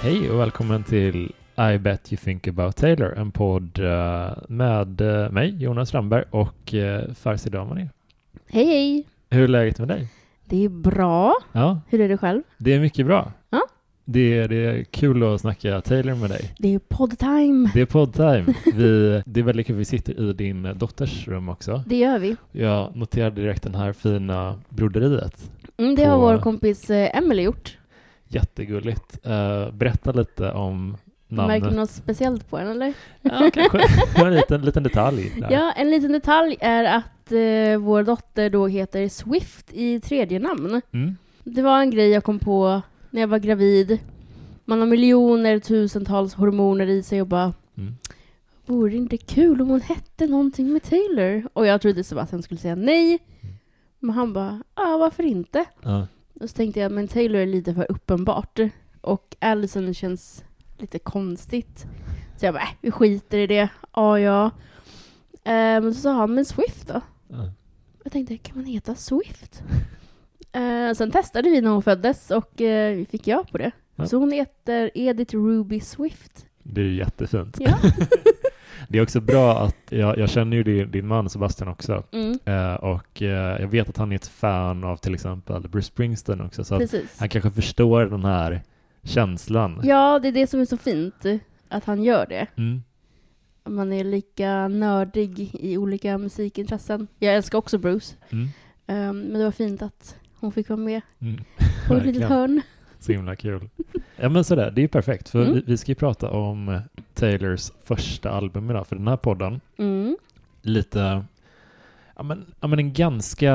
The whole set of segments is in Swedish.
Hej och välkommen till I bet you think about Taylor, en podd eh, med eh, mig, Jonas Ramberg och uh, Farsi Damani. Hej hej! Hur är läget med dig? Det är bra. Ja, Hur är det själv? det är mycket bra. Ja. Det, är, det är kul att snacka Taylor med dig. Det är poddtime. Det är poddtime. Vi, det är väldigt kul, vi sitter i din dotters rum också. Det gör vi. Jag noterade direkt den här fina broderiet. Mm, det har På- vår kompis eh, Emily gjort. Jättegulligt. Uh, berätta lite om namnet. Märker du något speciellt på den eller? Ja, kanske en liten, liten detalj. Där. Ja, en liten detalj är att eh, vår dotter då heter Swift i tredje namn. Mm. Det var en grej jag kom på när jag var gravid. Man har miljoner, tusentals hormoner i sig och bara Mm. Vore det inte kul om hon hette någonting med Taylor? Och jag trodde Sebastian skulle säga nej. Men han bara, ja varför inte? Ja. Och så tänkte jag, men Taylor är lite för uppenbart. Och Allison känns lite konstigt. Så jag bara, äh, vi skiter i det. Ja, ja. Eh, Men så sa han, men Swift då? Ja. Jag tänkte, kan man heta Swift? Eh, sen testade vi när hon föddes och eh, vi fick ja på det. Ja. Så hon heter Edith Ruby Swift. Det är ju jättefint. Ja. Det är också bra att jag, jag känner ju din, din man Sebastian också Mm, eh, och eh, jag vet att han är ett fan av till exempel Bruce Springsteen också så han kanske förstår den här känslan. Ja, det är det som är så fint, att han gör det. Mm. Man är lika nördig i olika musikintressen. Jag älskar också Bruce. Mm. Um, men det var fint att hon fick vara med Mm. på ett litet hörn. Så himla kul. Ja men sådär, det är ju perfekt för Mm. vi, vi ska ju prata om Taylors första album idag för den här podden Mm. lite, ja men, ja, men en ganska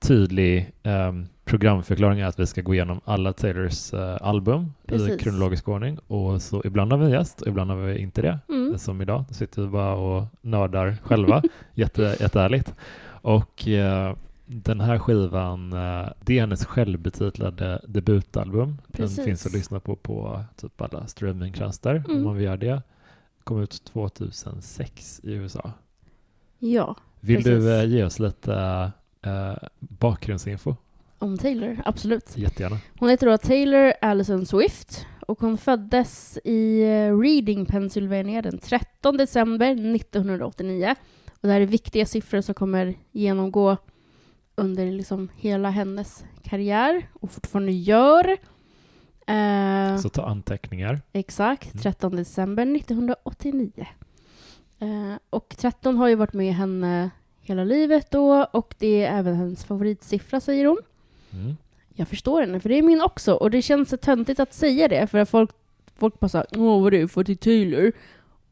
tydlig ehm, programförklaring är att vi ska gå igenom alla Taylors eh, album i Precis. kronologisk ordning och så ibland har vi en gäst och ibland har vi inte det. Mm. Som idag, då sitter vi bara och nördar själva. Jätte, jättehärligt. Och eh, den här skivan, eh, det är hennes självbetitlade debutalbum. Precis. Den finns att lyssna på på typ alla streamingtjänster om Mm. man vill göra det. Kom ut 2006 i USA. Ja, Vill Precis. du eh, ge oss lite eh, bakgrundsinfo? om Taylor, absolut. Jättegärna. Hon heter då Taylor Allison Swift och hon föddes i eh, Reading, Pennsylvania den 13 december 1989. Och det här är viktiga siffror som kommer genomgå under liksom hela hennes karriär och fortfarande gör. Eh, Så ta anteckningar. Exakt, Mm. 13 december 1989. Eh, och 13 har ju varit med henne hela livet då och det är även hennes favoritsiffra säger hon. Mm. Jag förstår henne, för det är min också. Och det känns så töntigt att säga det, för att folk, folk bara såhär Åh, vad är det för till Taylor?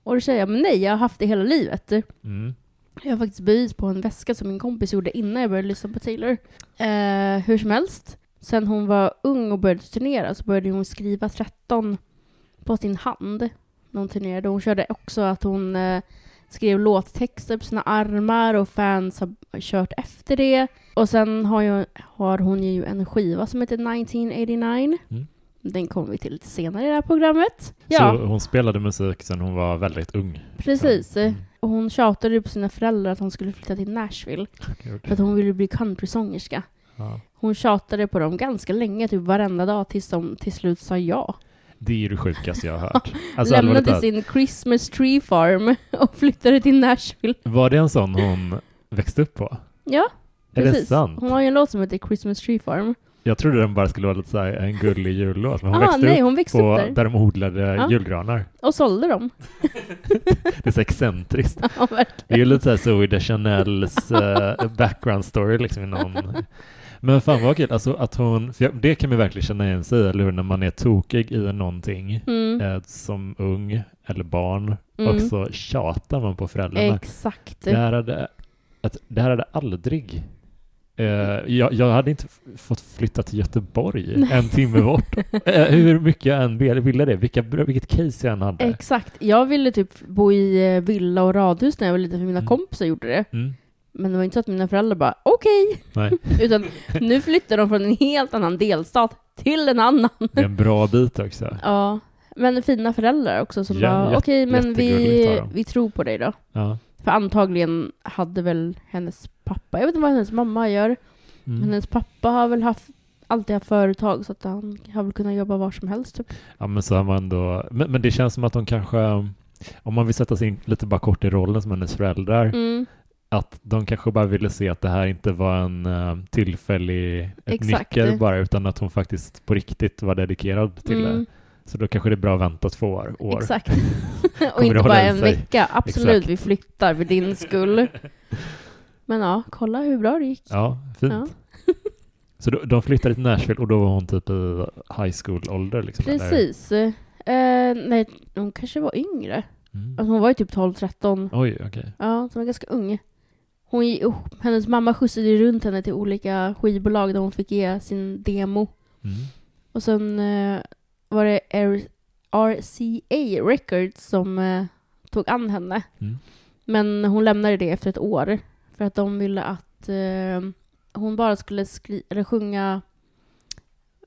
Och då säger jag, men nej, jag har haft det hela livet. Mm. Jag har faktiskt bevis på en väska som min kompis gjorde innan jag började lyssna på Taylor. Eh, hur som helst, sen hon var ung och började turnera så började hon skriva 13 på sin hand när hon turnerade. Hon körde också att hon eh, skrev låttexter på sina armar och fans har kört efter det. Och sen har, ju, har hon ju en skiva som heter 1989. Mm. Den kommer vi till lite senare i det här programmet. Så Ja, hon spelade musik sedan hon var väldigt ung. precis. Mm. Och hon tjatade på sina föräldrar att hon skulle flytta till Nashville. Kul. För att hon ville bli countrysångerska. Ja. Hon tjatade på dem ganska länge, typ varenda dag, tills de till slut sa ja. Det är ju det sjukaste jag har hört. Alltså, Lämnade sin Christmas tree farm och flyttade till Nashville. Var det en sån hon växte upp på? Ja, Är precis. Hon har ju en låt som heter Christmas tree farm. Jag trodde den bara skulle vara lite så en gullig jullåt, men hon Ah, växte nej, upp hon växte på upp där. där de odlade Ja. julgranar. Och sålde dem. Det är så excentriskt. Ja. Det är ju lite så här Zoe de Chanels eh, background story liksom någon... Men fan vad kul, alltså att hon, jag, det kan man verkligen känna igen sig eller hur, när man är tokig i någonting Mm. eh, som ung eller barn Mm. och så tjatar man på föräldrarna. Exakt. Det här hade, att, det här hade aldrig... Eh, jag, jag hade inte fått flytta till Göteborg Nej. en timme bort. Eh, hur mycket jag än ville det, vilka, vilket case jag än hade. Exakt. Jag ville typ bo i eh, villa och radhus när jag var liten, för mina Mm. kompisar gjorde det. Mm, Men det var inte så att mina föräldrar bara okej, nej, utan nu flyttar de från en helt annan delstat till en annan. det är en bra bit också. Ja, men fina föräldrar också som Ja, bara, okej men vi, vi tror på dig då. Ja. För antagligen hade väl hennes pappa, jag vet inte vad hennes mamma gör, men Mm. hennes pappa har väl haft alltid haft företag så att han har väl kunnat jobba var som helst. Typ. Ja, men så har man då, men, men det känns som att de kanske, om man vill sätta sig in lite bara kort i rollen som hennes föräldrar, Mm, att de kanske bara ville se att det här inte var en uh, tillfällig ett Exakt. nyckel bara, utan att hon faktiskt på riktigt var dedikerad till det. Så då kanske det är bra att vänta två år. år. exakt. och inte bara en sig? vecka. Absolut, Exakt. vi flyttar för din skull. Men ja, kolla hur bra det gick. Ja, fint. Ja. Så då, de flyttade till Nashville och då var hon typ i high school-ålder? Liksom? Precis. Eh, nej, hon kanske var yngre. Mm. Alltså, hon var ju typ 12-13. Oj, okej. Ja, så hon var ganska ung. Hon, oh, hennes mamma skjutsade ju runt henne till olika skivbolag där hon fick ge sin demo. Mm. Och sen eh, var det RCA Records som eh, tog an henne. Mm. Men hon lämnade det efter ett år. För att de ville att eh, hon bara skulle skri- eller sjunga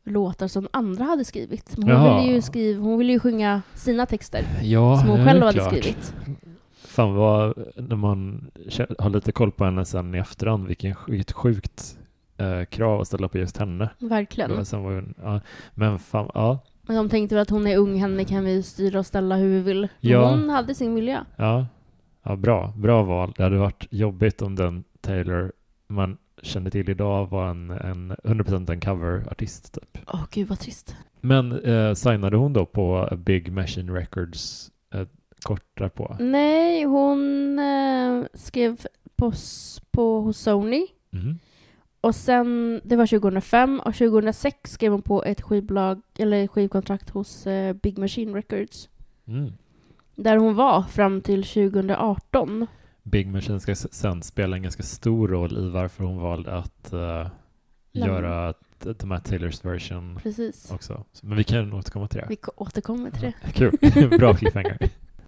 låtar som andra hade skrivit. Men hon, ville ju skriva, hon ville ju sjunga sina texter Ja, som hon själv hade klart. skrivit. Fan vad, när man har lite koll på henne sen i efterhand, vilken, vilket sjukt eh, krav att ställa på just henne. Verkligen. Var ja, men fan, ja, Men de tänkte väl att hon är ung, henne kan vi styra och ställa hur vi vill. Ja. hon hade sin vilja. ja, ja, bra, bra val. Det hade varit jobbigt om den Taylor man kände till idag var en, en 100% en coverartist typ. Åh gud vad trist. Men eh, signade hon då på Big Machine Records eh, kort därpå? Nej, hon eh, skrev på, på hos Sony. Mhm. Och sen, det var 2005 och 2006 skrev hon på ett skivbolag, eller skivkontrakt hos eh, Big Machine Records. Mm. Där hon var fram till 2018. Big Machine ska sen spela en ganska stor roll i varför hon valde att eh, göra The Matt Taylors version Precis. också. Så- Men vi kan återkomma till det. Vi ko- återkommer till det. Kul, bra cliffhanger.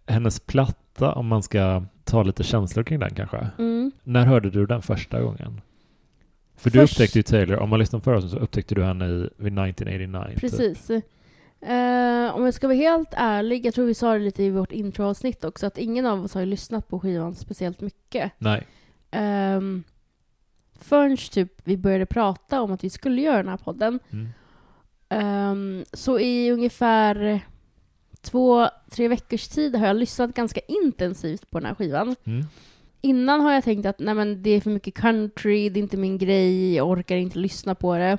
Hennes platta, om man ska ta lite känslor kring den kanske. Mm. När hörde du den första gången? För du Först- upptäckte ju Taylor, om man lyssnar på förra så upptäckte du henne i, vid 1989. typ. Precis. Eh, om jag ska vara helt ärlig, jag tror vi sa det lite i vårt introavsnitt också, att ingen av oss har ju lyssnat på skivan speciellt mycket. Nej. Um, förrän typ vi började prata om att vi skulle göra den här podden. Mm. Ehm, så i ungefär två, tre veckors tid har jag lyssnat ganska intensivt på den här skivan. Mm. Innan har jag tänkt att nej men det är för mycket country, det är inte min grej, jag orkar inte lyssna på det.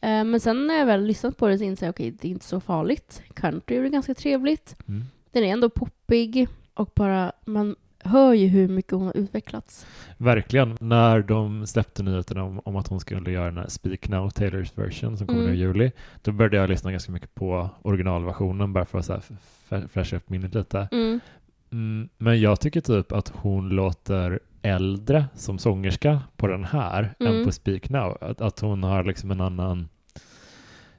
Eh, men sen när jag väl lyssnat på det så inser jag okej, det är inte så farligt. Country är ganska trevligt. Mm. Den är ändå poppig och bara, man hör ju hur mycket hon har utvecklats. Verkligen. När de släppte nyheterna om, om att hon skulle göra den här Speak Now, Taylors version, som kommer Mm. nu i juli, då började jag lyssna ganska mycket på originalversionen bara för att så här fräscha upp minnet lite. Mm. Mm, men jag tycker typ att hon låter äldre som sångerska på den här Mm. än på Speak Now. Att, att hon har liksom en annan...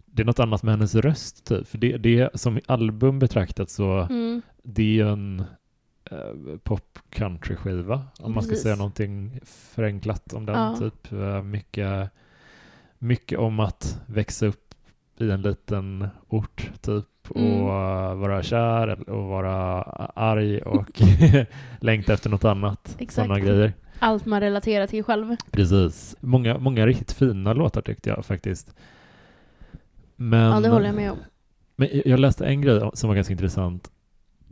Det är något annat med hennes röst typ. För det, det är som album betraktat så Mm. det är ju en eh, pop country skiva om man ska säga någonting förenklat om den. Ja. Typ eh, mycket, mycket om att växa upp i en liten ort typ och Mm. eh, vara kär och vara arg och längta efter något annat. Exakt. Sådana grejer. Allt man relaterar till själv. Precis. Många, många riktigt fina låtar tyckte jag faktiskt. Men, ja, det håller jag med om. men jag- läste en grej som var ganska intressant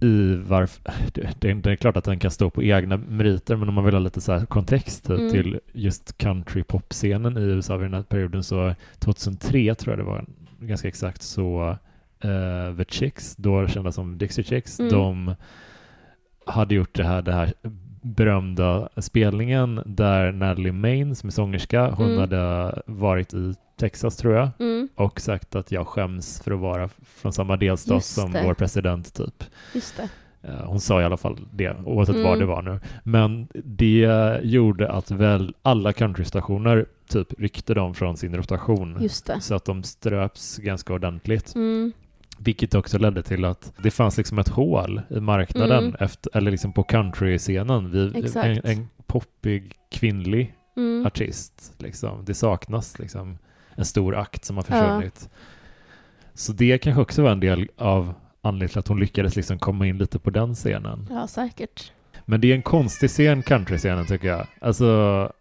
i varför, det, det, är- klart att den kan stå på egna meriter, men om man vill ha lite så här kontext typ, Mm. till just country pop-scenen i USA vid den här perioden så 2003 tror jag det var ganska exakt så eh, The Chicks, då kända som Dixie Chicks, Mm. de hade gjort det här, det här berömda spelningen där Natalie Main som är sångerska, hon Mm. hade varit i Texas tror jag Mm, och sagt att jag skäms för att vara från samma delstat som vår president typ. just det. Eh, Hon sa i alla fall det, oavsett Mm. vad det var nu. Men det gjorde att väl alla countrystationer typ ryckte dem från sin rotation. Så att de ströps ganska ordentligt. Mm, Vilket också ledde till att det fanns liksom ett hål i marknaden, Mm. efter, eller liksom på countryscenen. Vi, en, en poppig kvinnlig mm, artist. Liksom. Det saknas liksom en stor akt som har försvunnit. Så det kanske också var en del av anledningen till att hon lyckades liksom komma in lite på den scenen. ja, säkert. Men det är en konstig scen, countryscenen tycker jag. Alltså,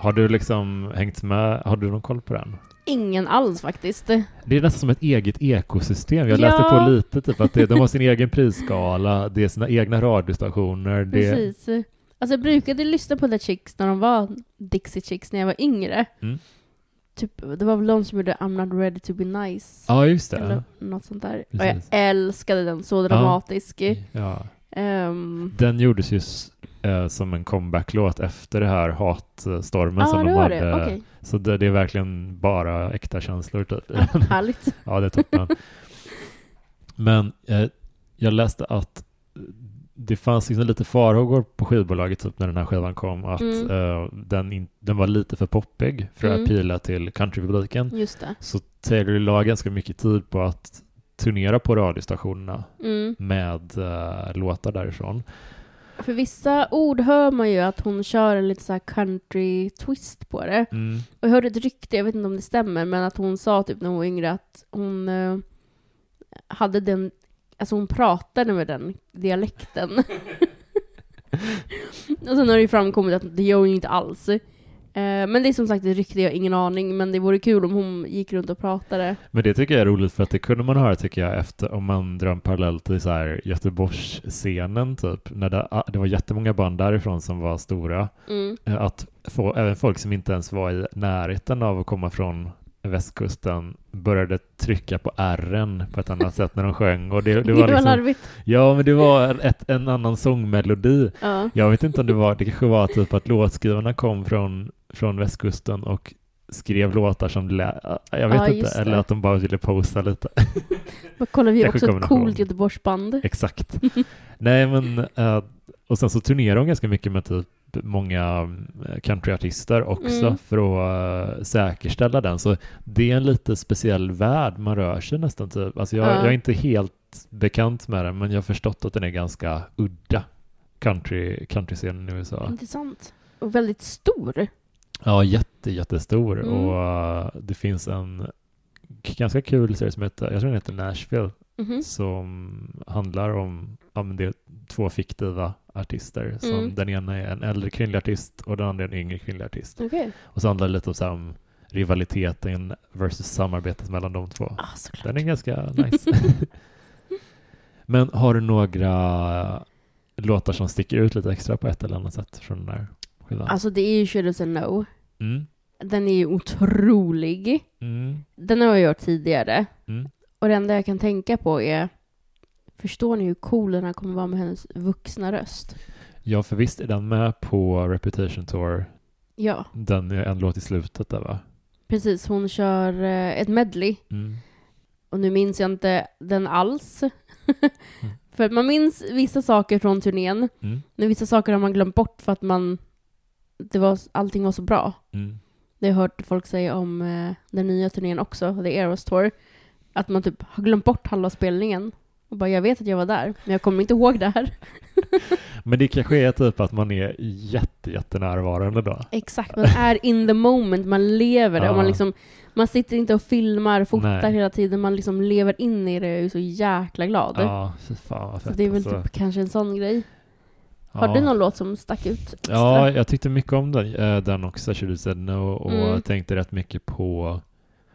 Har du liksom hängt med? Har du någon koll på den? Ingen alls faktiskt. Det är nästan som ett eget ekosystem. Jag Ja. läste på lite, typ att det, de har sin egen prisskala, det är sina egna radiostationer. Det, Precis. Alltså jag brukade lyssna på The Chicks när de var Dixie Chicks när jag var yngre. Mm. Typ, det var väl de som gjorde I'm not ready to be nice. Ja, just Eller det. något sånt där. Och jag Precis. älskade den, så dramatisk. Ja. Ehm, Den gjordes ju eh, som en comeback-låt efter det här hatstormen Ja, som de hade. det. Okej. Så det, det är verkligen bara äkta känslor typ. Härligt. Ja, det är toppen. Men eh, jag läste att det fanns liksom lite farhågor på skivbolaget typ när den här skivan kom att Mm. eh, den, in, den var lite för poppig för Mm. att pila till countrypubliken. Så Taylor la ganska mycket tid på att turnera på radiostationerna Mm. med eh, låtar därifrån. För vissa ord hör man ju att hon kör en lite så här country twist på det. Mm. Och jag hörde ett rykte, jag vet inte om det stämmer, men att hon sa typ när hon var yngre att hon eh, hade den, alltså hon pratade med den dialekten. och sen har det ju framkommit att det gör hon ju inte alls. Eh, men det är som sagt ett rykte, jag har ingen aning, men det vore kul om hon gick runt och pratade. Men det tycker jag är roligt för att det kunde man höra tycker jag efter om man drar en parallell till så här Göteborgsscenen typ när det, ah, det var jättemånga band därifrån som var stora Mm. Eh, att få även folk som inte ens var i närheten av att komma från västkusten började trycka på R'n på ett annat sätt när de sjöng och det, det Det var var liksom, ja men det var ett, en annan sångmelodi Ja. jag vet inte om det var, det kanske var typ att låtskrivarna kom från, från västkusten och skrev låtar som lä- jag vet Ja, inte, eller att de bara ville posa lite. Men kolla, vi är också ett coolt Göteborgsband. Exakt. Nej men, eh, och sen så turnerar hon ganska mycket med typ många eh, countryartister också Mm. för att eh, säkerställa den. Så det är en lite speciell värld man rör sig nästan typ. Alltså jag, Ja. jag är inte helt bekant med den men jag har förstått att den är ganska udda country, countryscenen i USA. Intressant. Och väldigt stor. Ja, jätte, jättestor. Mm. Och det finns en ganska kul serie som heter, jag tror den heter Nashville, Mhm. som handlar om, ja men det är två fiktiva artister. Som Mm. Den ena är en äldre kvinnlig artist och den andra är en yngre kvinnlig artist. Okej. Och så handlar det lite om, så här, om rivaliteten versus samarbetet mellan de två. Ah. Den är ganska nice. men har du några låtar som sticker ut lite extra på ett eller annat sätt från den här skivan? Alltså det är ju Should have no. Mm. Den är ju otrolig. Mm. Den har jag gjort tidigare. Mm. Och det enda jag kan tänka på är Förstår ni hur cool den här kommer vara med hennes vuxna röst? Ja, för visst är den med på Reputation Tour. Ja, Den är en låt i slutet där va? precis. Hon kör eh, ett medley. Mm. Och nu minns jag inte den alls. för att man minns vissa saker från turnén. Mm. Men vissa saker har man glömt bort för att man... Det var, allting var så bra. Mm. Det har jag hört folk säga om eh, den nya turnén också, The Eras Tour. Att man typ har glömt bort halva spelningen. Och bara, jag vet att jag var där, men jag kommer inte ihåg det här. Men det kanske är typ att man är jätte, jättenärvarande då. Exakt, man är in the moment, man lever det. Och man, Ja. liksom, man sitter inte och filmar, fotar Nej. hela tiden, man liksom lever in i det och är så jäkla glad. Ja, fy fan vad så fett det är väl alltså. typ kanske en sån grej. Har ja. du någon låt som stack ut extra? Ja, jag tyckte mycket om den, eh, den också, Should Said No, och Mm. tänkte rätt mycket på...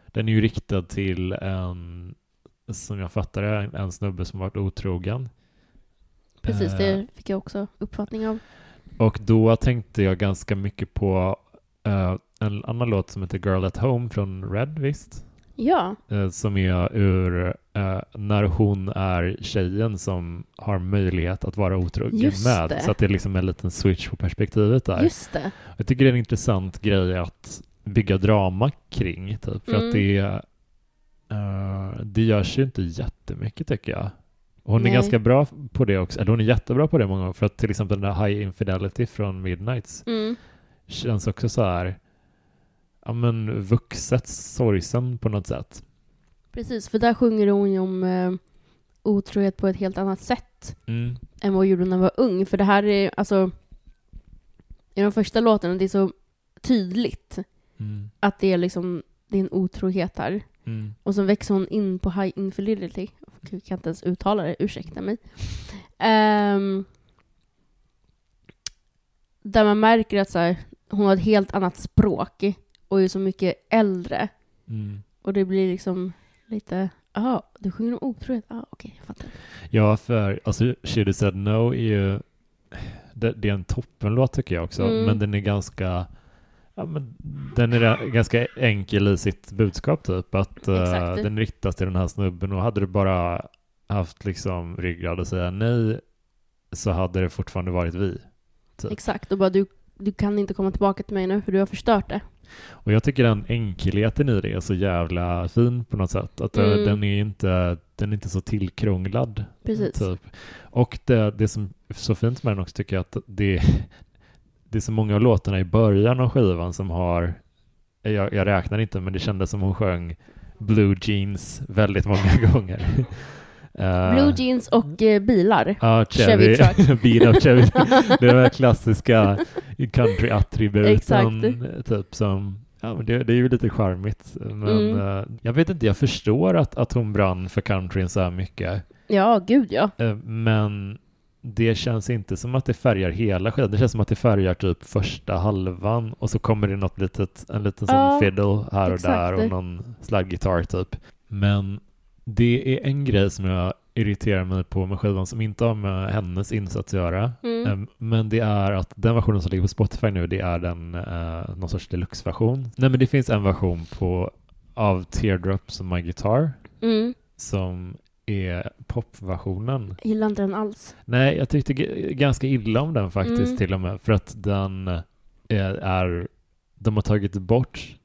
Den är ju riktad till en, som jag fattar det, en, en snubbe som varit otrogen. Precis, Eh, det fick jag också uppfattning av. Och då tänkte jag ganska mycket på eh, en annan låt som heter Girl at Home från Red, visst? Ja, Eh, som är ur eh, när hon är tjejen som har möjlighet att vara otrogen Just med. det. Så att det är liksom en liten switch på perspektivet där. just det. Jag tycker det är en intressant grej att bygga drama kring, typ. För Mm. att det, eh, det görs ju inte jättemycket tycker jag. Hon Nej. är ganska bra på det också, eller hon är jättebra på det många gånger, för att till exempel den där High Infidelity från Midnights Mm. känns också så här, ja men vuxet sorgsen på något sätt. Precis, för där sjunger hon ju om eh, otrohet på ett helt annat sätt Mm. än vad hon gjorde när hon var ung. För det här är, alltså, i de första låtarna, det är så tydligt Mm. att det är liksom, det är en otrohet här. Mm. Och så växer hon in på High Infidelity. Jag kan inte ens uttala det, ursäkta mig. Ehm, där man märker att så här, hon har ett helt annat språk och är så mycket äldre. Mm. Och det blir liksom lite, jaha, du sjunger om otrohet? Ja, ah, okej, jag fattar. Ja, för alltså She Said No är ju det, det är en toppenlåt tycker jag också, Mm. men den är ganska ja, men den är ganska enkel i sitt budskap typ, att Exakt. den riktas till den här snubben och hade du bara haft liksom ryggrad att säga nej så hade det fortfarande varit vi. Typ. Exakt, och bara du, du kan inte komma tillbaka till mig nu för du har förstört det. Och jag tycker den enkelheten i det är så jävla fin på något sätt. Att eh, Mm. den, är inte, den är inte så tillkrånglad. Precis. Typ. Och det, det som är så fint med den också tycker jag att det, det är så många av låtarna i början av skivan som har, jag, jag räknar inte, men det kändes som hon sjöng Blue Jeans väldigt många gånger. Eh, Blue jeans och eh, bilar. Ja, Chevy Chevy. truck. Chevy. Det är de här klassiska country-attributen. Typ som, ja men det, det är ju lite charmigt. Men Mm. eh, jag vet inte, jag förstår att, att hon brann för countryn så här mycket. Ja, gud ja. Eh, Men det känns inte som att det färgar hela skivan. Det känns som att det färgar typ första halvan och så kommer det något litet, en liten sån Ja, fiddle här och exakt. där och någon slaggitarr typ. Men det är en grej som jag irriterar mig på med skivan som inte har med hennes insats att göra. Mm. Em, Men det är att den versionen som ligger på Spotify nu, det är den eh, någon sorts deluxe-version. Nej men det finns en version på av Teardrops och My Guitar Mm. som är popversionen. Jag gillar inte den alls. Nej, jag tyckte ganska illa om den faktiskt Mm. till och med. För att den är, är de har tagit bort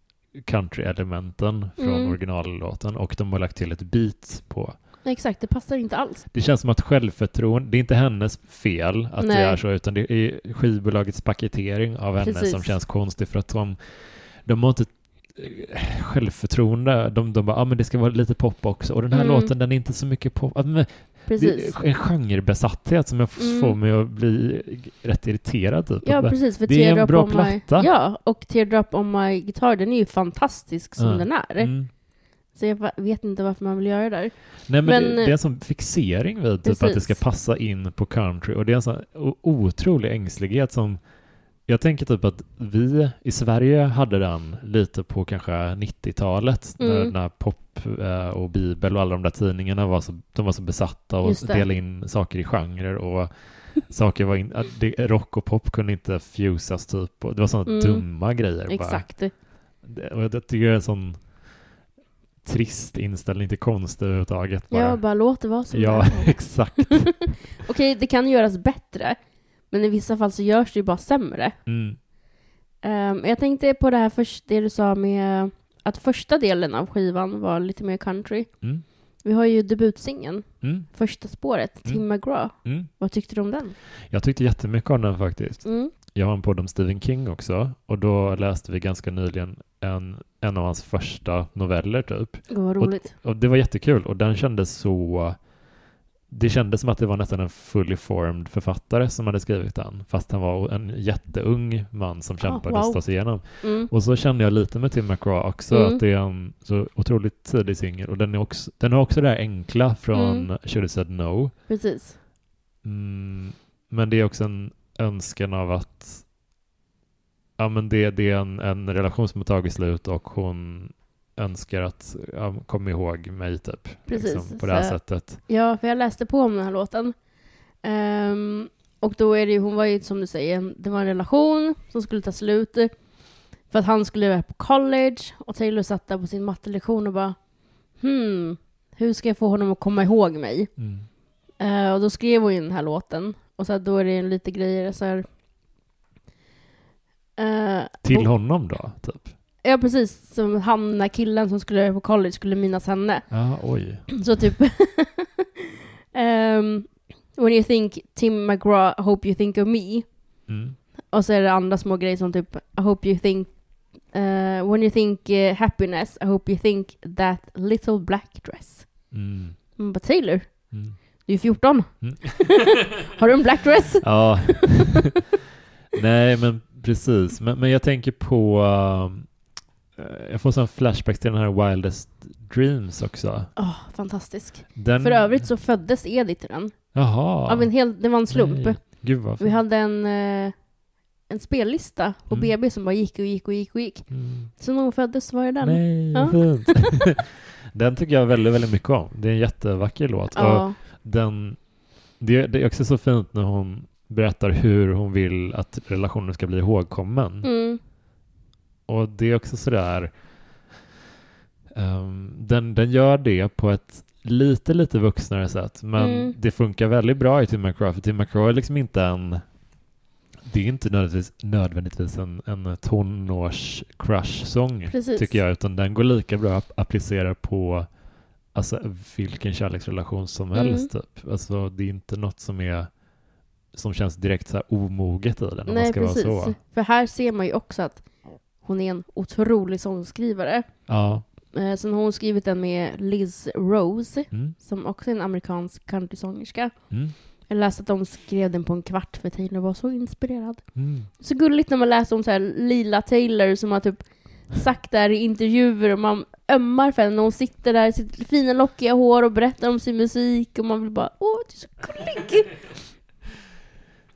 country-elementen från Mm. originallåten och de har lagt till ett beat på. Exakt, det passar inte alls. Det känns som att självförtroende, det är inte hennes fel att det Nej. är så, utan det är skivbolagets paketering av henne Precis. som känns konstig för att de, de har inte eh, självförtroende. De, de bara, ja ah, men det ska vara lite pop också. Och den här Mm. låten, den är inte så mycket pop. Ah, Precis. Det är en genrebesatthet som jag Mm. får mig att bli rätt irriterad typ. Ja, precis. För det är en bra platta. My, ja, och Teardrop on My Guitar, den är ju fantastisk som Ja. den är. mm. Så jag vet inte varför man vill göra det där. Nej men, Men, det, det är en sån fixering vid typ, att det ska passa in på country och det är en sån otrolig ängslighet som jag tänker typ att vi i Sverige hade den lite på kanske 90-talet när, Mm. när pop eh, och bibel och alla de där tidningarna var så, de var så besatta och delade in saker i genrer och saker var in, rock och pop kunde inte fusas typ och det var sådana Mm. dumma grejer bara. Exakt. Det, och jag tycker det är en sån trist inställning till konst överhuvudtaget. Bara. Ja, bara låt det vara som Ja, exakt. Okej, det kan göras bättre, men i vissa fall så görs det ju bara sämre. Mm. Um, jag tänkte på det här först, det du sa med att första delen av skivan var lite mer country. Mm. Vi har ju debutsingeln, Mm. första spåret, Mm. Tim McGraw. Mm. Vad tyckte du om den? Jag tyckte jättemycket om den faktiskt. Mm. Jag har en podd om Stephen King också och då läste vi ganska nyligen en, en av hans första noveller typ. Gud vad roligt. Och det var jättekul och den kändes så... Det kändes som att det var nästan en fully formed författare som hade skrivit den, fast han var en jätteung man som Ah, kämpade wow. att sig igenom. Mm. Och så kände jag lite med Tim McGraw också, Mm. att det är en så otroligt tidig singel och den, är också, den har också det här enkla från Mm. Should have said no. Precis. Mm, men det är också en önskan av att ja, men det, det är en, en relation som har tagit slut och hon önskar att ja, kom ihåg mig typ. Precis, Liksom, på det här så- sättet. Ja, för jag läste på om den här låten. Ehm, och då är det ju, hon var ju som du säger, det var en relation som skulle ta slut. För att han skulle vara på college och Taylor satt där på sin mattelektion och bara hmm, hur ska jag få honom att komma ihåg mig? Mm. Eh, och då skrev hon ju den här låten. Och så här, då är det en lite grejer så här. Eh, Till och- honom då, typ? Ja, precis. Som han, den här killen som skulle på college, skulle minnas henne. Ja, oj. Så typ... um, when you think Tim McGraw, I hope you think of me. Mm. Och så är det andra små grejer som typ I hope you think... Uh, when you think uh, happiness, I hope you think that little black dress. Mm. Man bara, Taylor, Mm. du är 14. Mm. Har du en black dress? Ja. Nej, men precis. Men, men jag tänker på... um, jag får sån flashbacks till den här Wildest Dreams också. Åh, fantastisk. Den... För övrigt så föddes Edith i den. Jaha. Av en hel, det var en slump. Nej. Gud vad Vi hade en, eh, en spellista på Mm. BB som bara gick och gick och gick och gick. Mm. Så när hon föddes var det den. Nej, Ja. fint. den tycker jag väldigt, väldigt mycket om. Det är en jättevacker låt. Och Ja, den, det, det är också så fint när hon berättar hur hon vill att relationen ska bli ihågkommen. mm, Och det är också sådär, um, den, den gör det på ett lite, lite vuxnare sätt, men Mm. det funkar väldigt bra i Tim McGraw, för Tim McGraw är liksom inte en det är inte nödvändigtvis, nödvändigtvis en, en tonårs-crush-sång, tycker jag, utan den går lika bra att applicera på alltså, vilken kärleksrelation som Mm. helst. Typ. Alltså, det är inte något som är som känns direkt så här omoget i den, om man Nej, ska precis. vara så. För här ser man ju också att hon är en otrolig sångskrivare. Ja. Eh, Sen har hon skrivit den med Liz Rose, Mm. som också är en amerikansk countrysångerska. Mm. Jag läste att de skrev den på en kvart för Taylor var så inspirerad. Mm. Så gulligt när man läser om så här Lila Taylor som har typ sagt där i intervjuer och man ömmar för henne när hon sitter där i sitt fina lockiga hår och berättar om sin musik och man vill bara åh, du är så gullig!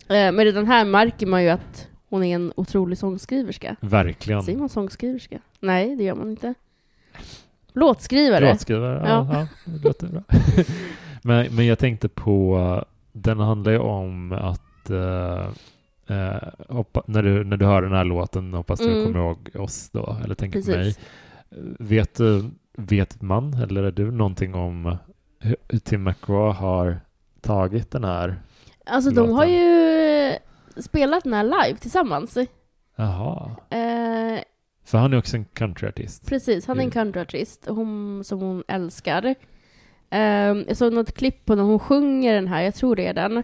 Eh, Men redan här märker man ju att hon är en otrolig sångskriverska. Verkligen. Säger man sångskriverska? Nej, det gör man inte. Låtskrivare. Låtskrivare, ja, Ja. ja. det låter bra. men, men jag tänkte på, den handlar ju om att eh, eh, hoppa, när, du, när du hör den här låten, hoppas du Mm. kommer ihåg oss då, eller tänker på mig. Precis. Vet, vet man, eller är du någonting om hur, Tim McGraw har tagit den här? Alltså de har Låten. ju spelat den här live tillsammans. Jaha. Eh, För han är också en countryartist. Precis, han är en countryartist hon, som hon älskar. Um, jag såg något klipp på när hon sjunger den här, jag tror det är den.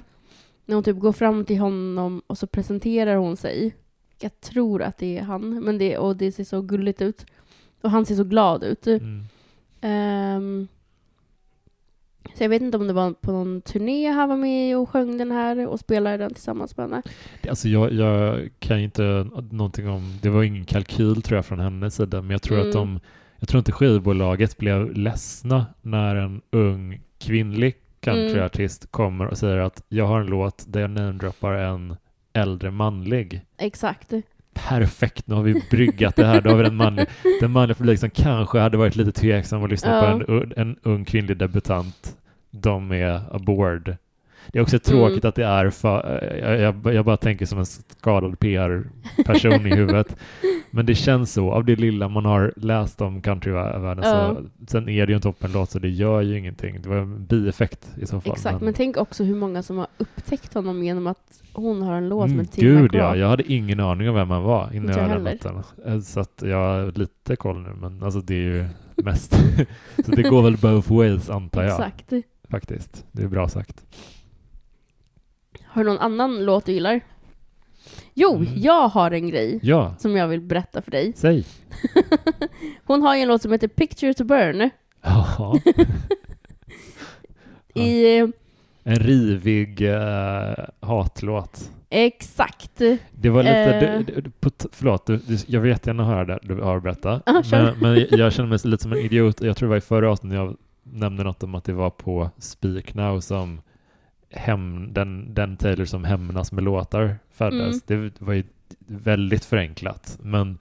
När hon typ går fram till honom och så presenterar hon sig. Jag tror att det är han, men det, och det ser så gulligt ut. Och han ser så glad ut. Mm. Ehm, så jag vet inte om det var på någon turné han var med och sjöng den här och spelade den tillsammans med henne. Alltså jag, jag kan inte någonting om, det var ingen kalkyl tror jag från hennes sida, men jag tror att Mm. de, jag tror inte skivbolaget blev ledsna när en ung kvinnlig countryartist kommer och säger att jag har en låt där jag namedroppar en äldre manlig. Exakt. Perfekt, nu har vi bryggat det här. Då har vi den manliga, den manliga publik som kanske hade varit lite tveksam att lyssna Ja. på en, en ung kvinnlig debutant. De är aboard. Det är också tråkigt Mm. att det är för, jag, jag, jag bara tänker som en skadad PR-person i huvudet. Men det känns så, av det lilla man har läst om countryvärlden. Ja. Så, sen är det ju en toppenlåt så det gör ju ingenting. Det var en bieffekt i så fall. Exakt, men tänk också hur många som har upptäckt honom genom att hon har en låt Mm, med Tim Gud ja, jag hade ingen aning om vem han var innan Inte jag heller. låten. Eh, Så att jag har lite koll nu, men alltså det är ju mest. så det går väl both ways antar jag Exakt. faktiskt. Det är bra sagt. Har du någon annan låt du gillar? Jo, Mm. jag har en grej Ja, som jag vill berätta för dig. säg. Hon har ju en låt som heter Picture to Burn. Ja, I, eh, en rivig uh, hatlåt. exakt. Det var lite, Eh. det, det, på, förlåt, du, du, jag vill jättegärna höra det du har att berätta. Ja, kör. men, men jag känner mig lite som en idiot. Jag tror det var i förra avsnittet jag nämnde något om att det var på Speak Now som hem, den, den Taylor som hämnas med låtar föddes. Det var ju väldigt förenklat. Men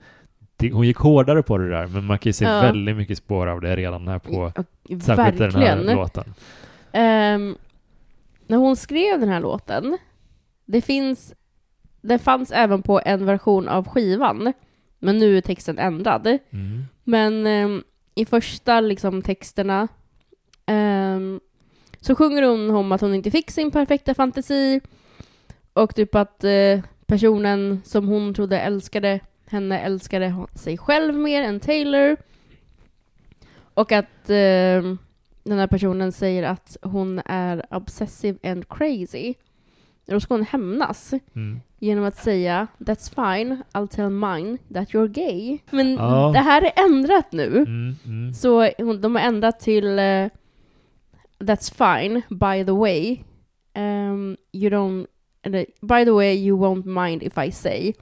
det, hon gick hårdare på det där, men man kan ju se Ja. väldigt mycket spår av det redan här på, särskilt den här låten. Ehm, när hon skrev den här låten, det finns, det fanns även på en version av skivan, men nu är texten ändrad. Mm. Men ehm, i första liksom, texterna ehm, så sjunger hon om att hon inte fick sin perfekta fantasi och typ att eh, personen som hon trodde älskade henne älskade sig själv mer än Taylor. Och att ehm, den här personen säger att hon är obsessive and crazy. Då ska hon hämnas Mm. genom att säga That's fine, I'll tell mine that you're gay. Men Ja. det här är ändrat nu. Mm, mm. Så de har ändrat till eh, That's fine, by the way. Um, you don't, eller, by the way, you won't mind if I say.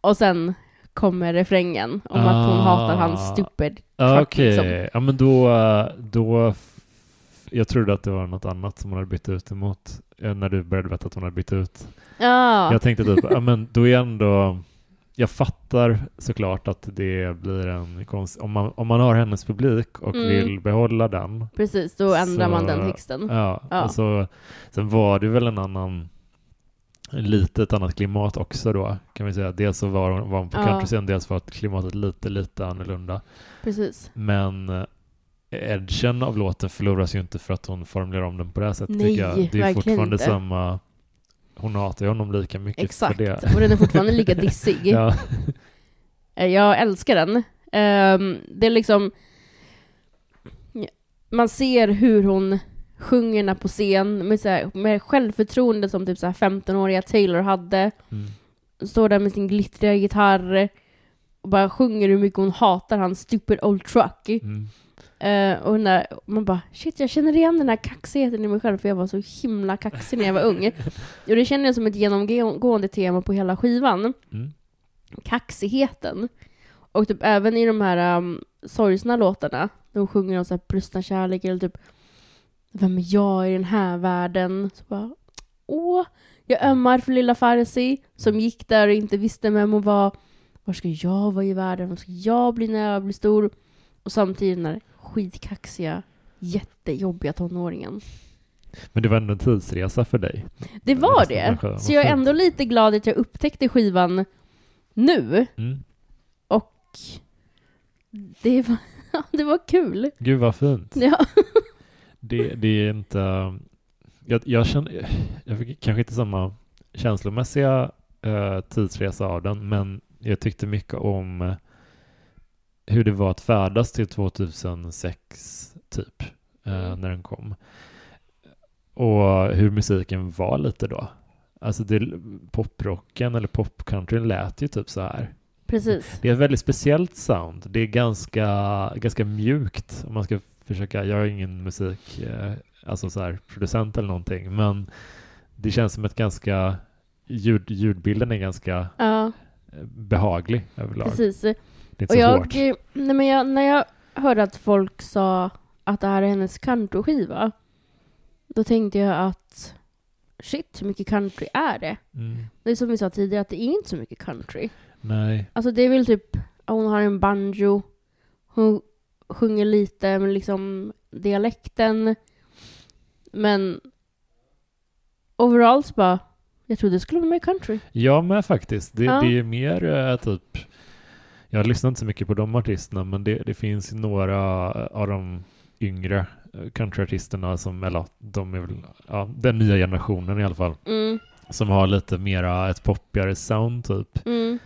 Och sen kommer refrängen om att hon Ah. hatar hans stupid Ja, fuck, Okej, liksom. ja men då, då jag trodde att det var något annat som hon hade bytt ut emot eh, när du började berätta att hon hade bytt ut. Ja, Jag tänkte typ, ja men då är ändå, jag fattar såklart att det blir en konst, om man, om man har hennes publik och Mm. vill behålla den, precis. Då ändrar Så- man den texten. ja, Ja. Alltså, sen var det väl en annan, lite ett annat klimat också då, kan vi säga. Dels så var hon, var hon på Ja. countryscenen, dels var klimatet lite, lite annorlunda. Precis. Men eh, edgen av låten förloras ju inte för att hon formulerar om den på det här sättet. Nej, jag. Det är verkligen fortfarande inte. samma... Hon hatar ju honom lika mycket Exakt. för det. Och den är fortfarande lika dissig. Ja. Eh, Jag älskar den. Ehm, det är liksom... Man ser hur hon sjunger på scen med, så här, med självförtroende som typ så här 15-åriga Taylor hade. Mm. Står där med sin glittriga gitarr och bara sjunger hur mycket hon hatar hans stupid old truck. Mm. Eh, och där, man bara shit, jag känner igen den här kaxigheten i mig själv för jag var så himla kaxig när jag var ung. Och det känner jag som ett genomgående tema på hela skivan. Mm. Kaxigheten. Och typ även i de här um, sorgsna låtarna, de sjunger om så här brustna kärlek eller typ Vem är jag i den här världen? Så bara, Åh, jag ömmar för lilla Farsi som gick där och inte visste vem hon var. Var ska jag vara i världen? Var ska jag bli när jag blir stor? Och samtidigt den här skitkaxiga, jättejobbiga tonåringen. Men det var ändå en tidsresa för dig. Det var det. Så jag är ändå lite glad att jag upptäckte skivan nu. Mm. Och det var, det var kul. Gud vad fint. Ja. Det, det är inte... Jag, jag känner... Jag fick kanske inte samma känslomässiga eh, tidsresa av den, men jag tyckte mycket om eh, hur det var att färdas till 2006, typ, eh, Mm. när den kom. Och hur musiken var lite då. Alltså det, poprocken eller popcountryn lät ju typ så här. Precis. Det är ett väldigt speciellt sound. Det är ganska, ganska mjukt om man ska försöka. Jag är ingen musik, eh, alltså så här, producent eller någonting, men det känns som ett ganska ljud, ljudbilden är ganska Ja, eh, behaglig överlag. precis. Det är inte Och så jag, hårt. nej men jag, när jag hörde att folk sa att det här är hennes countryskiva, då tänkte jag att shit, hur mycket country är det? Mm. Det är som vi sa tidigare, att det är inte så mycket country. Nej, Alltså det är väl typ, hon har en banjo, hon sjunger lite med liksom dialekten, men overall så bara, jag trodde det skulle vara mer country. jag med faktiskt. Det, Ja. det är mer eh, typ jag lyssnar inte så mycket på de artisterna, men det, det finns några av de yngre eh, countryartisterna som, eller de är väl, ja, den nya generationen i alla fall, Mm, som har lite mera ett poppigare sound typ. mm.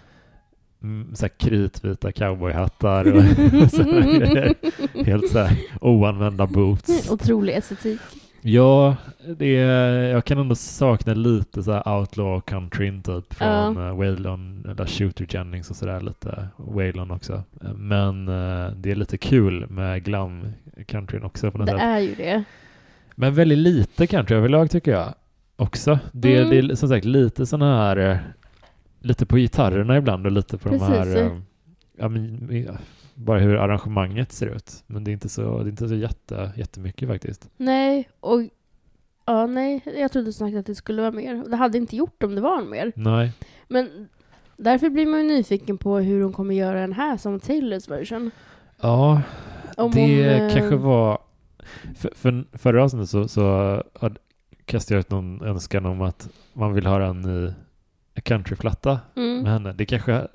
Mm, så här kritvita cowboyhattar och grejer. Helt så här oanvända boots. Otrolig estetik. Ja, det är, jag kan ändå sakna lite så här outlaw countryn typ från uh, Waylon, eller Shooter Jennings och sådär lite. Waylon också. Men eh, det är lite kul med glam countryn också på något Det sätt. är ju det. Men väldigt lite country överlag tycker jag också. Det, Mm. det är som sagt lite sådana här, eh, lite på gitarrerna ibland och lite på de Precis. här, eh, ja, men, ja, bara hur arrangemanget ser ut. Men det är inte så, det är inte så jätte, jättemycket faktiskt. Nej, och ja, nej, jag trodde sagt att det skulle vara mer. Det hade inte gjort om det var mer. Nej. Men därför blir man ju nyfiken på hur hon kommer göra den här som Taylors version. Ja, Om det hon, eh, kanske var... För, för, förra avsnittet så, så kastade jag ut någon önskan om att man vill höra en ny countryplatta med Mm, henne. Det kanske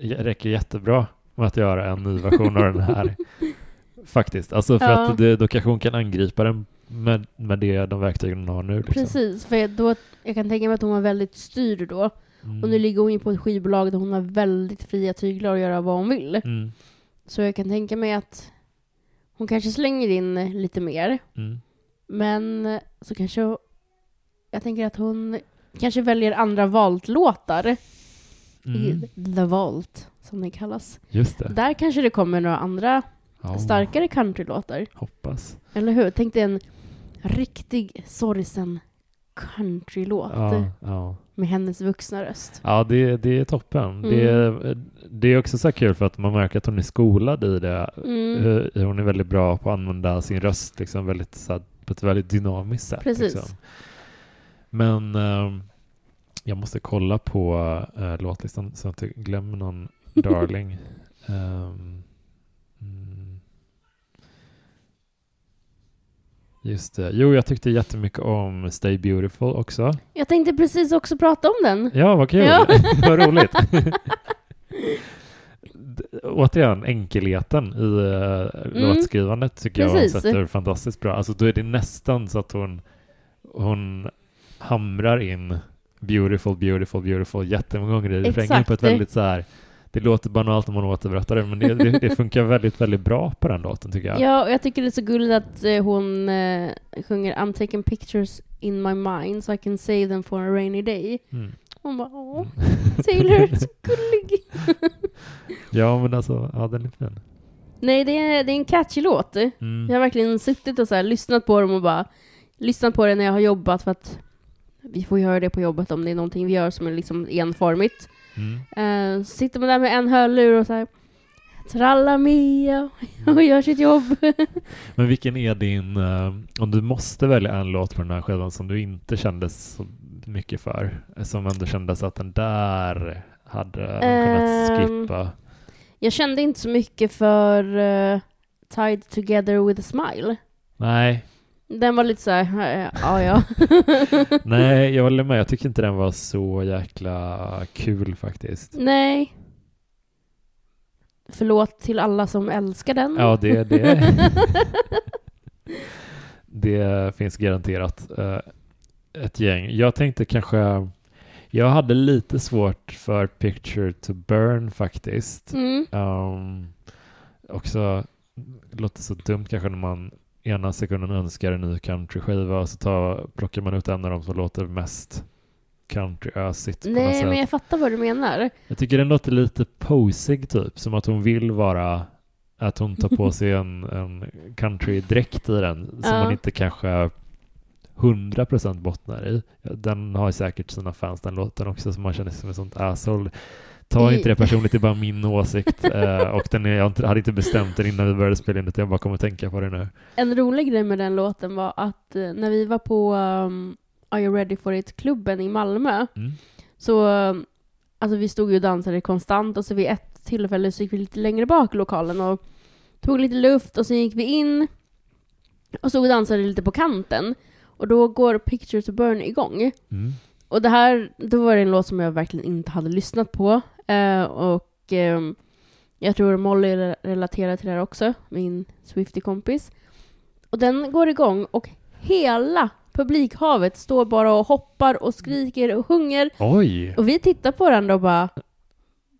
räcker jättebra med att göra en ny version av den här. Faktiskt. Alltså för Ja. att det, då kanske hon kan angripa den med, med det, de verktygen hon har nu. Liksom. precis, för då, jag kan tänka mig att hon var väldigt styrd då. Mm. Och nu ligger hon ju på ett skivbolag där hon har väldigt fria tyglar att göra vad hon vill. Mm. Så jag kan tänka mig att hon kanske slänger in lite mer. Mm. Men så kanske... Jag tänker att hon kanske väljer andra Vault-låtar. Mm. i The Vault, som det kallas. Just det. Där kanske det kommer några andra Ja, starkare countrylåtar. Hoppas. Eller hur? Tänk dig en riktig sorgsen countrylåt Ja, ja. med hennes vuxna röst. Ja, det, det är toppen. Mm. Det, är, det är också så kul för att man märker att hon är skolad i det. Mm. Hon är väldigt bra på att använda sin röst, liksom väldigt så här, på ett väldigt dynamiskt sätt. Precis. Liksom. Men ehm, jag måste kolla på uh, låtlistan så att jag inte glömmer någon darling. Mm. Just det. Jo, jag tyckte jättemycket om Stay Beautiful också. Jag tänkte precis också prata om den. Ja, vad kul. Ja. vad roligt. Återigen, enkelheten i uh, låtskrivandet tycker jag hon Mm. Precis. sätter fantastiskt bra. Alltså då är det nästan så att hon, hon hamrar in beautiful, beautiful, beautiful jättemånga gånger i refrängen på ett väldigt så här det låter banalt om man återberättar det, men det, det, det funkar väldigt, väldigt bra på den låten tycker jag. Ja, och jag tycker det är så gulligt att eh, hon eh, sjunger I'm taking pictures in my mind so I can save them for a rainy day. Mm. Hon bara åh, Mm. Taylor, så gullig. Ja, men alltså, ja den är fin. Nej, det är, det är en catchy låt. Mm. Jag har verkligen suttit och så här, lyssnat på dem och bara lyssnat på det när jag har jobbat för att vi får göra det på jobbet om det är någonting vi gör som är liksom enformigt. Mm. Uh, sitter man där med en hörlur och så här tralla Mia och gör sitt jobb. Men vilken är din, eh, om du måste välja en låt på den här skivan som du inte kändes så mycket för, som ändå kändes att den där hade kunnat Ehm, skippa? Jag kände inte så mycket för eh, Tied Together with a Smile. Nej, Den var lite så här, ja ja. nej, jag håller med. Jag tycker inte den var så jäkla kul faktiskt. Nej. Förlåt till alla som älskar den. Ja, det, det, det finns garanterat eh, ett gäng. Jag tänkte kanske, jag hade lite svårt för Picture to Burn faktiskt. Mm. Um, också låter så dumt kanske när man ena sekunden önskar en ny countryskiva och så tar, plockar man ut en av dem som låter mest countryösigt Nej, men jag fattar vad du menar. Jag tycker den låter lite posig typ, som att hon vill vara att hon tar på sig en, en countrydräkt i den som Ja. hon inte kanske 100% bottnar i. Den har säkert sina fans den låten också som man känner sig som en sånt asshole. Ta inte det personligt, det är bara min åsikt. Eh, och den är, jag hade inte bestämt den innan vi började spela in det, jag bara kommer att tänka på det nu. En rolig grej med den låten var att eh, när vi var på um, Are You Ready For It-klubben i Malmö Mm. så, um, alltså vi stod ju och dansade konstant och så vid ett tillfälle så gick vi lite längre bak i lokalen och tog lite luft och sen gick vi in och stod och dansade lite på kanten. Och då går Picture to Burn igång. Mm. Och det här, då var det en låt som jag verkligen inte hade lyssnat på. Eh, och ehm, jag tror Molly re- relaterar till det här också, min Swiftie-kompis. Och den går igång och hela publikhavet står bara och hoppar och skriker och sjunger. Oj, Och vi tittar på varandra och bara,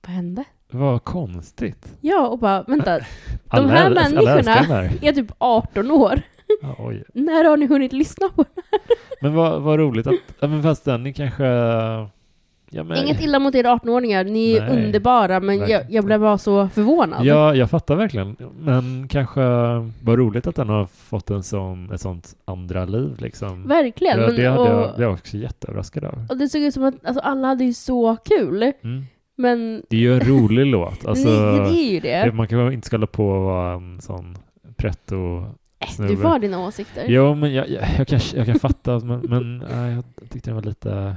vad hände? vad konstigt. Ja, och bara, vänta, Alla, här människorna- här. är typ 18 år. Ja. När har ni hunnit lyssna på den? Men vad, vad roligt att, ja, men fast den är kanske... Ja, men, Inget illa mot er 18-åringar, ni är Nej, underbara, men jag, jag blev bara så förvånad. Ja, jag fattar verkligen. Men kanske var roligt att den har fått en sån, ett sånt andra liv liksom. Verkligen. Ja, men, det hade och, jag, det var jag också jätteöverraskad av. och det såg ut som att alltså, alla hade ju så kul, Mm. men Det är ju en rolig låt. Alltså, nej, det är ju det. Man kan inte ska hålla på och vara en sån pretto snubbe. du får dina åsikter. Jo, men jag, jag, jag, kan, jag kan fatta, men, men nej, jag tyckte den var lite...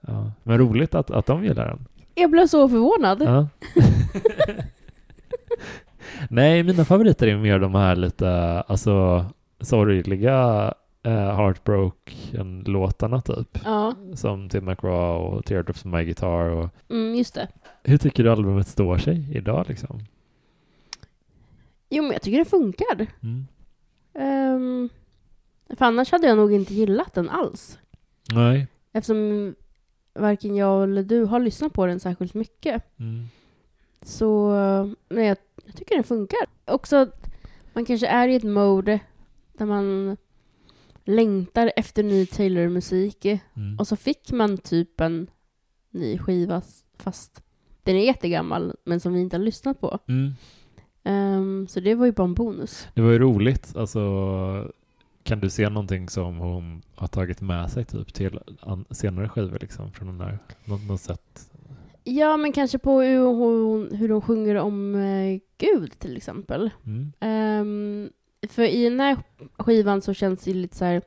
Ja. Men roligt att, att de gillar den. Jag blev så förvånad. Ja. Nej, mina favoriter är mer de här lite, alltså, sorgliga uh, Heartbroken-låtarna typ. Ja, Som Tim McGraw och Teardrops on My Guitar. Och... mm, just det. Hur tycker du albumet står sig idag liksom? Jo, men jag tycker det funkar. Mm. Um, för annars hade jag nog inte gillat den alls. Nej. Eftersom varken jag eller du har lyssnat på den särskilt mycket. Mm. Så nej, jag, jag tycker den funkar. Också att man kanske är i ett mode där man längtar efter ny Taylor-musik. Mm. Och så fick man typ en ny skiva fast den är jättegammal men som vi inte har lyssnat på. Mm. Ehm, så det var ju bara en bonus. Det var ju roligt, alltså kan du se någonting som hon har tagit med sig typ till senare skivor liksom från den där, något, något sätt? Ja, men kanske på hur hon, hur hon sjunger om eh, Gud till exempel. Mm. Ehm, för i den här skivan så känns det lite så här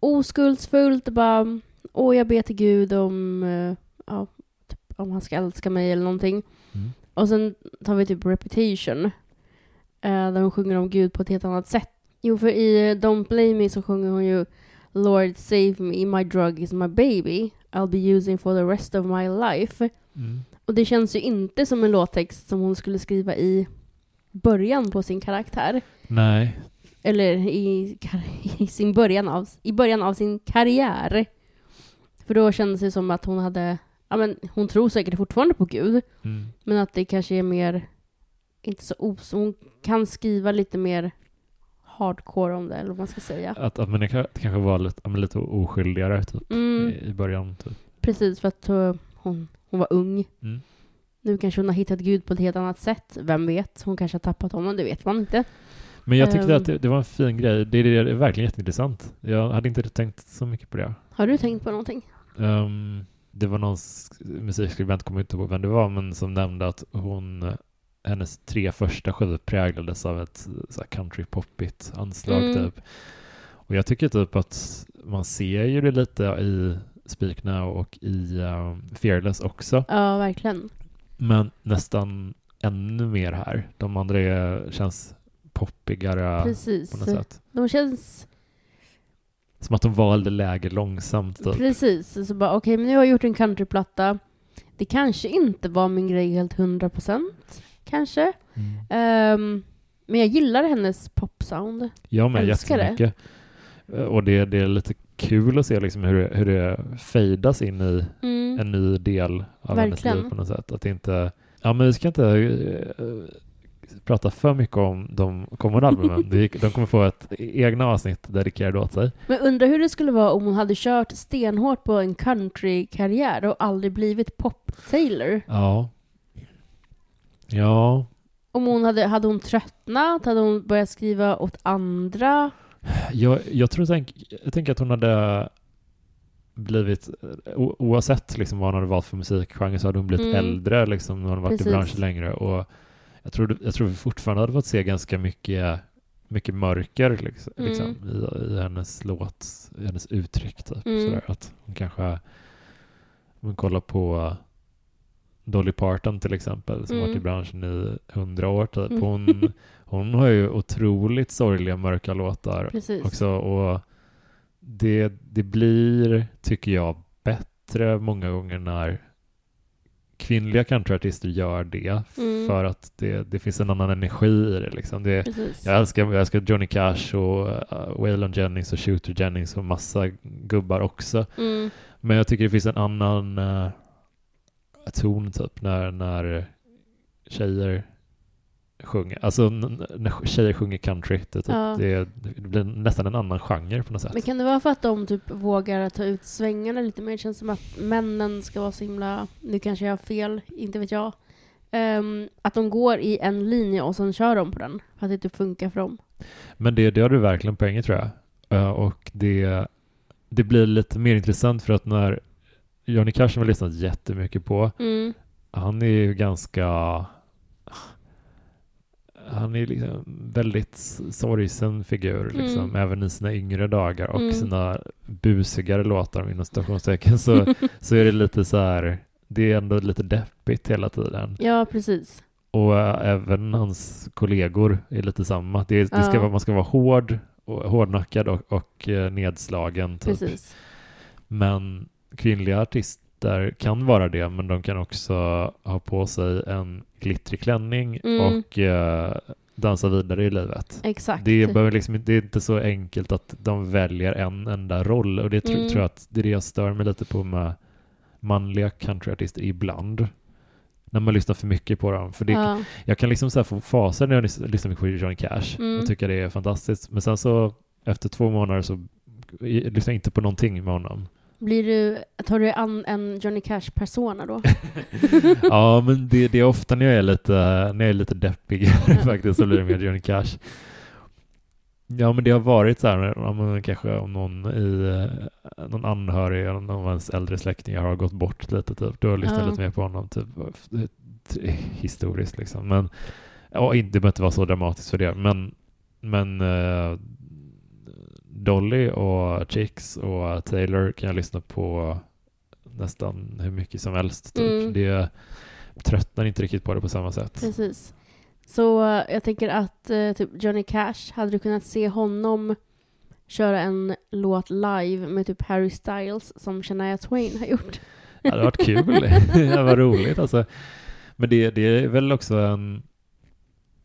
oskuldsfullt. och Bara, åh, jag ber till Gud om, eh, ja, typ, om han ska älska mig eller någonting. Och sen tar vi typ Reputation. eh, där hon sjunger om Gud på ett helt annat sätt. Jo, för i Don't Blame Me så sjunger hon ju Lord save me, my drug is my baby. I'll be using for the rest of my life. Mm. Och det känns ju inte som en låttext som hon skulle skriva i början på sin karaktär. Nej, Eller i, i, sin början av, i början av sin karriär. För då kändes det som att hon hade, ja men hon tror säkert fortfarande på Gud. mm. Men att det kanske är mer, inte så os... Hon kan skriva lite mer hardcore om det, eller vad man ska säga. att, att man kanske var lite, lite oskyldigare typ, Mm, i, början. Typ. precis, för att eh, hon, hon var ung. Mm. Nu kanske hon har hittat Gud på ett helt annat sätt. Vem vet? Hon kanske har tappat honom, det vet man inte. Men jag tyckte Ehm. att det, det var en fin grej. Det, det är verkligen jätteintressant. Jag hade inte tänkt så mycket på det. Har du tänkt på någonting? Ehm, det var någon sk- musikskribent, kommer inte ihåg vem det var, men som nämnde att hon, eh, hennes tre första skivor präglades av ett här country-poppigt anslag Mm. typ. Och jag tycker typ att man ser ju det lite i Speak Now och i ehm, Fearless också, Ja, verkligen. men nästan ännu mer här. De andra är, känns poppigare Precis. på något sätt. De känns... Som att de valde läge långsamt. Typ. Precis. Så bara, okej, men nu har jag gjort en countryplatta. Det kanske inte var min grej helt hundra procent. Kanske. Mm. Ehm, men jag gillar hennes popsound. Jag med Älskar det. jättemycket. Eh, Och det, det är lite kul att se liksom hur, det, hur det fejdas in i Mm. en ny del av Verkligen. hennes liv på något sätt. Att inte, ja men vi ska inte eh, prata för mycket om de kommande albumen. De kommer få ett egna avsnitt dedikerat åt sig. Men undrar hur det skulle vara om hon hade kört stenhårt på en countrykarriär och aldrig blivit pop-Taylor. Ja. Ja, Om hon hade, hade hon tröttnat? Hade hon börjat skriva åt andra? jag, jag tror tänk, jag tänker att hon hade blivit, o, oavsett liksom vad hon hade valt för musikgenre så hade hon blivit Mm. äldre liksom när hon varit Precis. i branschen längre och jag tror, jag tror vi fortfarande hade fått se ganska mycket, mycket mörker liksom, Mm. liksom, i, i hennes låt, i hennes uttryck typ. Mm. Sådär, att hon kanske, om man kollar på Dolly Parton till exempel som Mm. varit i branschen i hundra år typ. Mm. Hon, hon har ju otroligt sorgliga mörka låtar Precis. också och det, det blir, tycker jag, bättre många gånger när kvinnliga countryartister gör det Mm. för att det, det finns en annan energi i det liksom. Det, Precis. jag älskar, jag älskar Johnny Cash och uh, Waylon Jennings och Shooter Jennings och massa gubbar också. Mm. Men jag tycker det finns en annan uh, ton typ när, när tjejer sjunger. Alltså när tjejer sjunger country. Det, typ, Ja. det, det blir nästan en annan genre på något sätt. Men kan det vara för att de typ vågar ta ut svängarna lite mer? Det känns som att männen ska vara så himla, nu kanske jag har fel, inte vet jag. Ehm, att de går i en linje och sen kör de på den. För att det typ funkar för dem. Men det, det har du verkligen poäng tror jag. Eh, och det, det blir lite mer intressant för att när Johnny Cash har lyssnat jättemycket på, Mm. han är ju ganska han är liksom väldigt sorgsen figur, liksom, Mm. även i sina yngre dagar och Mm. sina busigare låtar inom stationstecken så, så är det lite så här, det är ändå lite deppigt hela tiden. Ja, precis. Och äh, även hans kollegor är lite samma. Det, det ska Ja. vara, man ska vara hård, och, hårdnackad och, och eh, nedslagen. Typ. Precis. Men kvinnliga artister kan vara det, men de kan också ha på sig en glittrig klänning Mm. och eh, dansa vidare i livet. Exakt. Det är, behöver liksom, inte- det är inte så enkelt att de väljer en enda roll och det tro, Mm. tror jag att det är det jag stör mig lite på med manliga countryartister ibland. När man lyssnar för mycket på dem. För det, ja. jag kan liksom så få faser när jag lys- lyssnar på Johnny Cash Mm. och tycker det är fantastiskt. Men sen så efter två månader så i- lyssnar jag inte på någonting med honom. Blir du, tar du an en Johnny Cash-persona då? ja, men det, det är ofta när jag är lite, när jag är lite deppigare faktiskt så blir det mer Johnny Cash. Ja, men det har varit så här, men kanske om någon i eh, någon anhörig eller någon av ens äldre släktingar har gått bort lite, typ. Då har jag lyssnat lite mer på honom, typ t- historiskt liksom. Men, ja, inte- det behöver inte vara så dramatiskt för det, men men eh, Dolly och Chicks och Taylor kan jag lyssna på nästan hur mycket som helst. Typ. Mm. Det tröttnar inte riktigt på det på samma sätt. Precis. Så jag tänker att eh, typ Johnny Cash, hade du kunnat se honom köra en låt live med typ Harry Styles som Shania Twain har gjort? Det hade varit kul. det var roligt alltså. Men det, det är väl också en...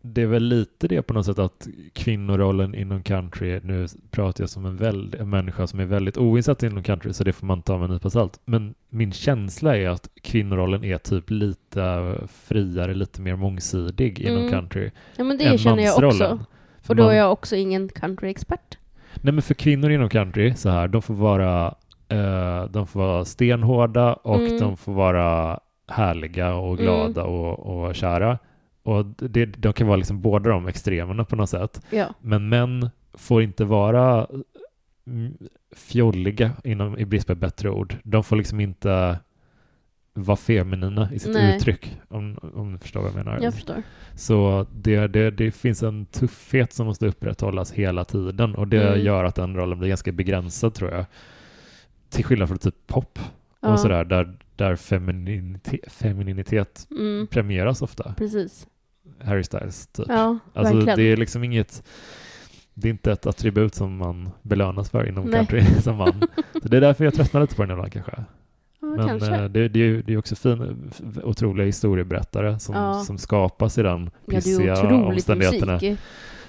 Det är väl lite det på något sätt att kvinnorollen inom country, nu pratar jag som en, väld, en människa som är väldigt oinsatt inom country, så det får man ta med en nypa salt. Men min känsla är att kvinnorollen är typ lite friare, lite mer mångsidig inom Mm. country. Ja men än det känner jag också. Och då man- är jag också ingen countryexpert. Nej men för kvinnor inom country, så här, de får vara, eh, de får vara stenhårda och Mm. de får vara härliga och glada och, och kära. Och det, de kan vara liksom båda de extremerna på något sätt. Ja. Men män får inte vara mm, fjolliga inom, i brist på ett bättre ord. De får liksom inte vara feminina i sitt Nej. uttryck, om, om du förstår vad jag menar. Jag förstår. Så det, det, det finns en tuffhet som måste upprätthållas hela tiden och det Mm. gör att den rollen blir ganska begränsad tror jag. Till skillnad från typ pop Ja. och sådär där, där femininitet, femininitet Mm, premieras ofta. precis. Harry Styles typ. Ja, alltså verkligen. det är liksom inget det är inte ett attribut som man belönas för inom Nej. country som man. Så det är därför jag tröttnar lite på den ibland kanske. Ja, Men kanske. eh, det, det, är ju- det är också fin, otroliga historieberättare som, Ja. som skapas i den ja, det är pissiga omständigheterna. musik.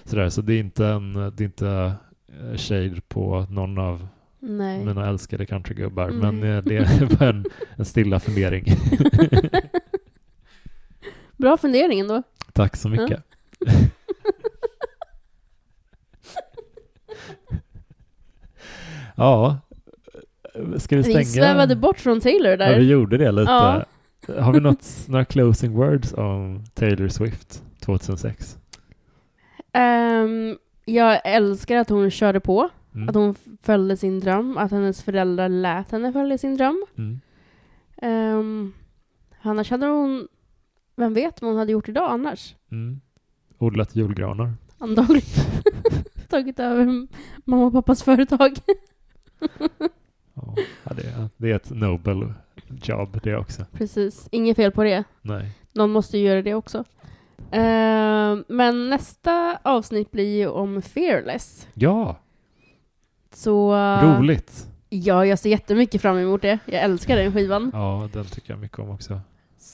Sådär, så det är inte en det är inte eh, shade på någon av Nej. mina älskade countrygubbar, Nej. men eh, det är bara en, en stilla fundering. Bra fundering ändå. Tack så mycket. ja, ska vi stänga? Vi svävade bort från Taylor Ja, där. vi gjorde det lite. Ja. Har vi något, några closing words om Taylor Swift 2006? Ehm, jag älskar att hon körde på. Mm. Att hon följde sin dröm. Att hennes föräldrar lät henne följa sin dröm. Mm. Um, annars hade hon... Vem vet vad hon hade gjort idag annars? Mm. Odlat julgranar. Antagligen tagit över mamma och pappas företag. Ja, det, är, det är ett nobel jobb det också. Precis, inget fel på det. Nej. Någon måste ju göra det också. Ehm, men nästa avsnitt blir ju om Fearless. Ja, Så... roligt. Ja, jag ser jättemycket fram emot det. Jag älskar den skivan. Ja, den tycker jag mycket om också.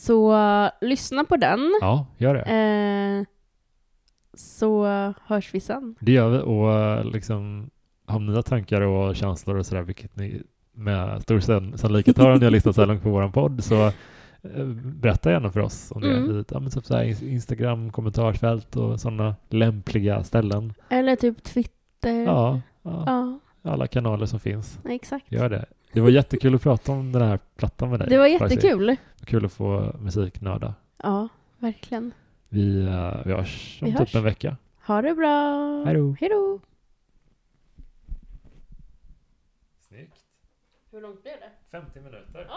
Så lyssna på den. Ja, gör det. Eh, så hörs vi sen. Det gör vi och liksom har tankar och känslor och sådär, vilket ni med stor sann- sannolikhet har om ni har lyssnat så här långt på vår podd, så eh, berätta gärna för oss om det. Mm. I, ja, men typ så här, ins- Instagram, kommentarsfält och sådana lämpliga ställen. Eller typ Twitter. Ja, ja, Ja, alla kanaler som finns. exakt. Gör det. Det var jättekul att prata om den här plattan med dig. Det var faktiskt. jättekul. Kul att få musiknörda. Ja, verkligen. Vi, uh, vi hörs om Vi typ hörs. en vecka. Ha det bra. Hej då. Snyggt. Hur långt blev det? 50 minuter. Ja.